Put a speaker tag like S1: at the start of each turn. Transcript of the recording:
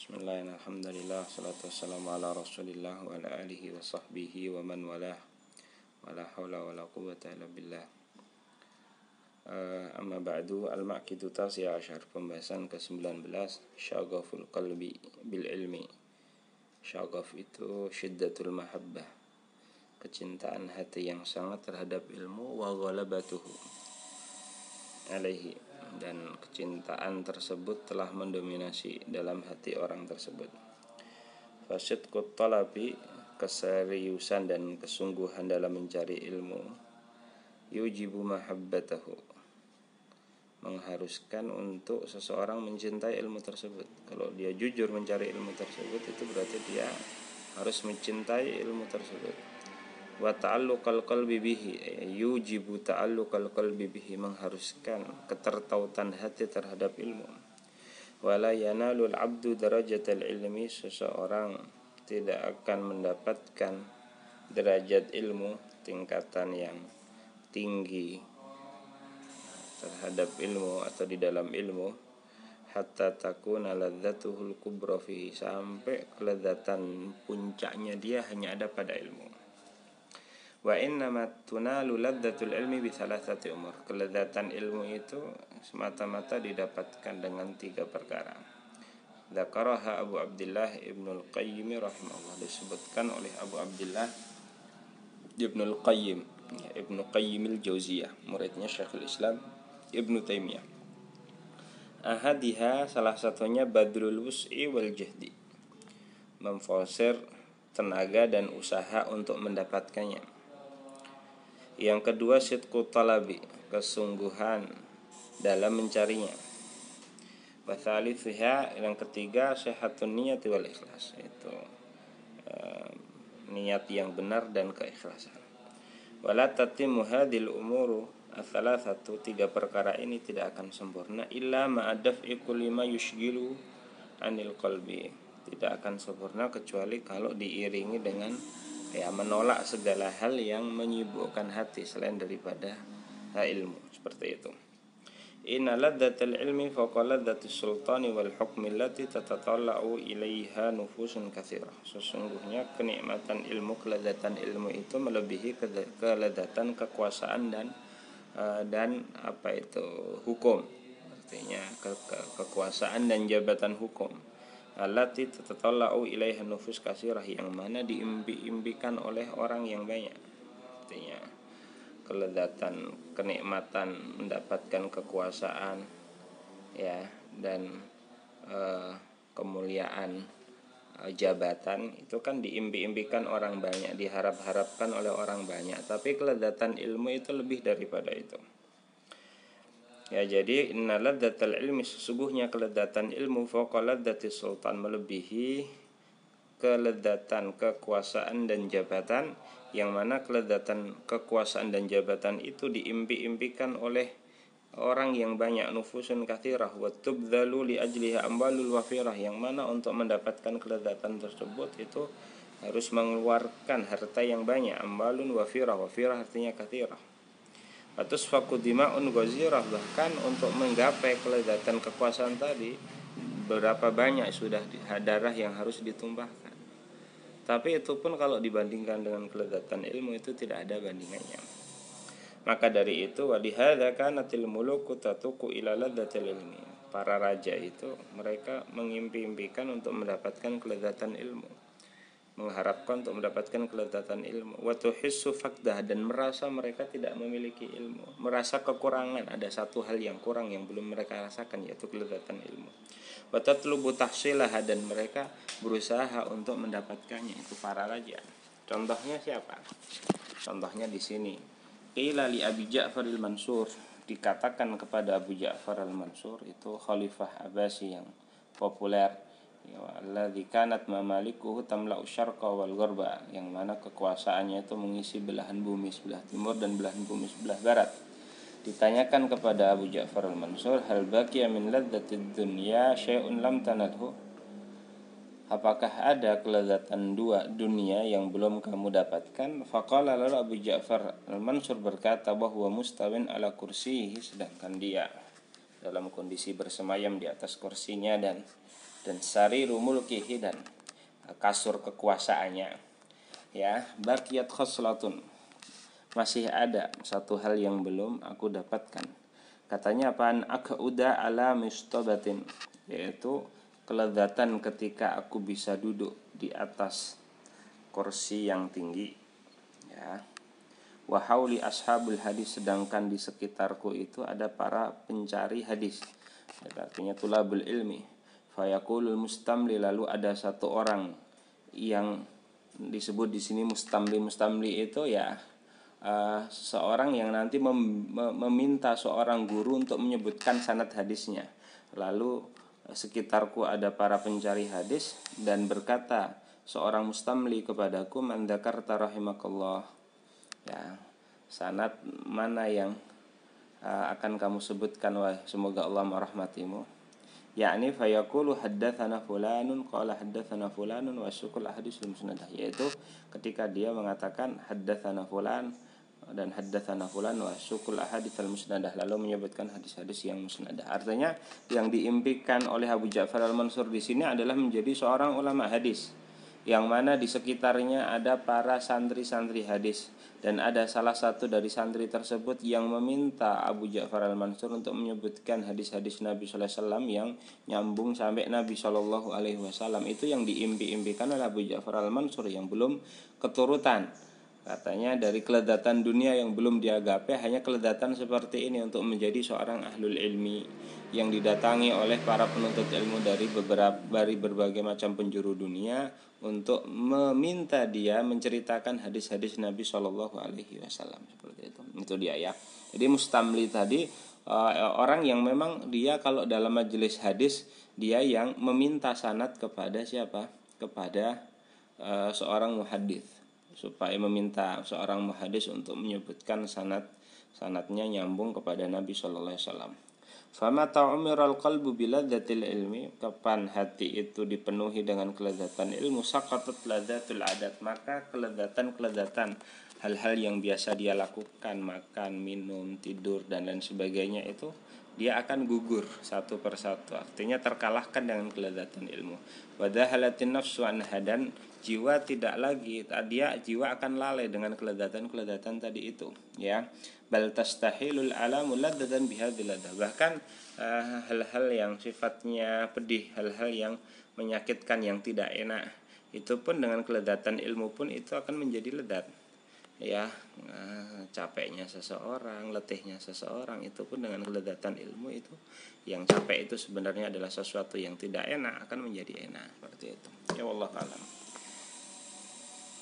S1: Bismillahirrahmanirrahim. Alhamdulillah salatu wassalamu ala Rasulillah wa ala alihi wa sahbihi wa man walah. Wala haula wala quwwata illa billah. Uh, amma ba'du al-maqidu tasi ashar pembahasan ke-19 syagaful qalbi bil ilmi. Syagaf itu syiddatul mahabbah. Kecintaan hati yang sangat terhadap ilmu wa ghalabatuhu alaihi dan kecintaan tersebut telah mendominasi dalam hati orang tersebut. Fasid talabi keseriusan dan kesungguhan dalam mencari ilmu yujibu mahabbatahu mengharuskan untuk seseorang mencintai ilmu tersebut. Kalau dia jujur mencari ilmu tersebut itu berarti dia harus mencintai ilmu tersebut wa ta'alluqal qalbi bihi yujibu ta'alluqal qalbi bihi mengharuskan ketertautan hati terhadap ilmu. Wala yanalul abdu darajatal ilmi seseorang tidak akan mendapatkan derajat ilmu tingkatan yang tinggi terhadap ilmu atau di dalam ilmu. Hatta takuna ladzatuhul kubra fihi sampai kelezatan puncaknya dia hanya ada pada ilmu Wa innama tunalu ladzatul ilmi bi thalathati umur. Kelezatan ilmu itu semata-mata didapatkan dengan tiga perkara. Dzakaraha Abu Abdullah Ibnu Al-Qayyim rahimahullah disebutkan oleh Abu Abdullah Ibnu Al-Qayyim ya, Ibnu Qayyim Al-Jauziyah muridnya Syekhul Islam Ibnu Taimiyah Ahadiha salah satunya Badrul Wus'i wal Jahdi Memfosir tenaga dan usaha untuk mendapatkannya yang kedua sidqu talabi, kesungguhan dalam mencarinya. Wathalithuha yang ketiga sehatun niat wal ikhlas itu uh, niat yang benar dan keikhlasan. Wala tatimmu hadhil umuru satu tiga perkara ini tidak akan sempurna illa ma'adaf ikulima yushgilu anil qalbi tidak akan sempurna kecuali kalau diiringi dengan ya menolak segala hal yang menyibukkan hati selain daripada ilmu seperti itu. Inna ladzatal ilmi ladzatis sultani wal hukmi allati tatatalla'u ilaiha nufusun katsirah. Sesungguhnya kenikmatan ilmu, kelezatan ilmu itu melebihi kelezatan kekuasaan dan uh, dan apa itu hukum. Artinya ke, ke, kekuasaan dan jabatan hukum allati tatatalla'u ilaiha nufus kasirah yang mana diimbi-imbikan oleh orang yang banyak. Artinya kelezatan kenikmatan mendapatkan kekuasaan ya dan uh, kemuliaan uh, jabatan itu kan diimbi-imbikan orang banyak diharap-harapkan oleh orang banyak. Tapi kelezatan ilmu itu lebih daripada itu Ya jadi inna ladzatal ilmi sesungguhnya kelezatan ilmu fawqa ladzatis sultan melebihi kelezatan kekuasaan dan jabatan yang mana kelezatan kekuasaan dan jabatan itu diimpi-impikan oleh orang yang banyak nufusun kathirah wa tubdhalu li ajliha ambalul wafirah yang mana untuk mendapatkan kelezatan tersebut itu harus mengeluarkan harta yang banyak ambalun wafirah wafirah artinya kathirah atau dima'un gozirah bahkan untuk menggapai kelezatan kekuasaan tadi berapa banyak sudah darah yang harus ditumpahkan tapi itu pun kalau dibandingkan dengan kelezatan ilmu itu tidak ada bandingannya. Maka dari itu walihada kanatil muluku tatuku ila ilmi. Para raja itu mereka mengimpi-impikan untuk mendapatkan kelezatan ilmu mengharapkan untuk mendapatkan kelezatan ilmu. Wa tuhissu fakdah dan merasa mereka tidak memiliki ilmu. Merasa kekurangan ada satu hal yang kurang yang belum mereka rasakan yaitu kelezatan ilmu. Wa tatlubu tahsilah dan mereka berusaha untuk mendapatkannya. Itu para raja. Contohnya siapa? Contohnya di sini. Qila li Abi Ja'far al-Mansur. Dikatakan kepada Abu Ja'far al-Mansur itu khalifah Abbasi yang populer alladzi kanat mamalikuhu tamla'u syarqa wal gharba yang mana kekuasaannya itu mengisi belahan bumi sebelah timur dan belahan bumi sebelah barat. Ditanyakan kepada Abu Ja'far al-Mansur hal baqiya min laddatid dunya syai'un lam tanadhu apakah ada kelezatan dua dunia yang belum kamu dapatkan? Faqala lalu Abu Ja'far al-Mansur berkata bahwa mustawin ala kursihi sedangkan dia dalam kondisi bersemayam di atas kursinya dan dan sariru mulkihi dan kasur kekuasaannya. Ya bakiyat khoslatun masih ada satu hal yang belum aku dapatkan. Katanya apaan? Udah ala mustabatin yaitu kelezatan ketika aku bisa duduk di atas kursi yang tinggi. Ya. Wahauli ashabul hadis sedangkan di sekitarku itu ada para pencari hadis. Artinya tulabul ilmi fayakulul mustamli lalu ada satu orang yang disebut di sini mustamli. Mustamli itu ya uh, seorang yang nanti mem meminta seorang guru untuk menyebutkan sanad hadisnya. Lalu sekitarku ada para pencari hadis dan berkata seorang mustamli kepadaku mandakar rahimakallah. Ya sanat mana yang uh, akan kamu sebutkan wah semoga Allah merahmatimu yakni fayaqulu haddatsana fulanun qala haddatsana fulanun wa syukul hadis musnadah yaitu ketika dia mengatakan haddatsana fulan dan haddatsana fulan wa syukul ahadits al musnadah lalu menyebutkan hadis-hadis yang musnadah. Artinya yang diimpikan oleh Abu Ja'far al-Mansur di sini adalah menjadi seorang ulama hadis yang mana di sekitarnya ada para santri-santri hadis. Dan ada salah satu dari santri tersebut yang meminta Abu Ja'far al-Mansur untuk menyebutkan hadis-hadis Nabi Sallallahu Alaihi Wasallam yang nyambung sampai Nabi Shallallahu Alaihi Wasallam. Itu yang diimpi-impikan oleh Abu Ja'far al-Mansur yang belum keturutan Katanya dari keledatan dunia yang belum diagape hanya keledatan seperti ini untuk menjadi seorang ahlul ilmi yang didatangi oleh para penuntut ilmu dari beberapa dari berbagai macam penjuru dunia untuk meminta dia menceritakan hadis-hadis Nabi Shallallahu Alaihi Wasallam seperti itu. Itu dia ya. Jadi mustamli tadi eh, orang yang memang dia kalau dalam majelis hadis dia yang meminta sanat kepada siapa? Kepada uh, seorang muhadis supaya meminta seorang muhadis untuk menyebutkan sanat sanatnya nyambung kepada Nabi Shallallahu Alaihi Wasallam. Fama ta'umiral qalbu biladzatil ilmi Kapan hati itu dipenuhi dengan kelezatan ilmu Sakatat ladzatul adat Maka kelezatan-kelezatan Hal-hal yang biasa dia lakukan Makan, minum, tidur, dan lain sebagainya itu Dia akan gugur satu persatu Artinya terkalahkan dengan kelezatan ilmu Wadahalatin nafsu anhadan jiwa tidak lagi dia jiwa akan lalai dengan kelezatan-kelezatan tadi itu ya. Bal tastahilul alamu bihadzal bahkan uh, hal-hal yang sifatnya pedih hal-hal yang menyakitkan yang tidak enak itu pun dengan kelezatan ilmu pun itu akan menjadi ledat ya. Uh, capeknya seseorang letihnya seseorang itu pun dengan kelezatan ilmu itu yang capek itu sebenarnya adalah sesuatu yang tidak enak akan menjadi enak seperti itu. Ya Allah alam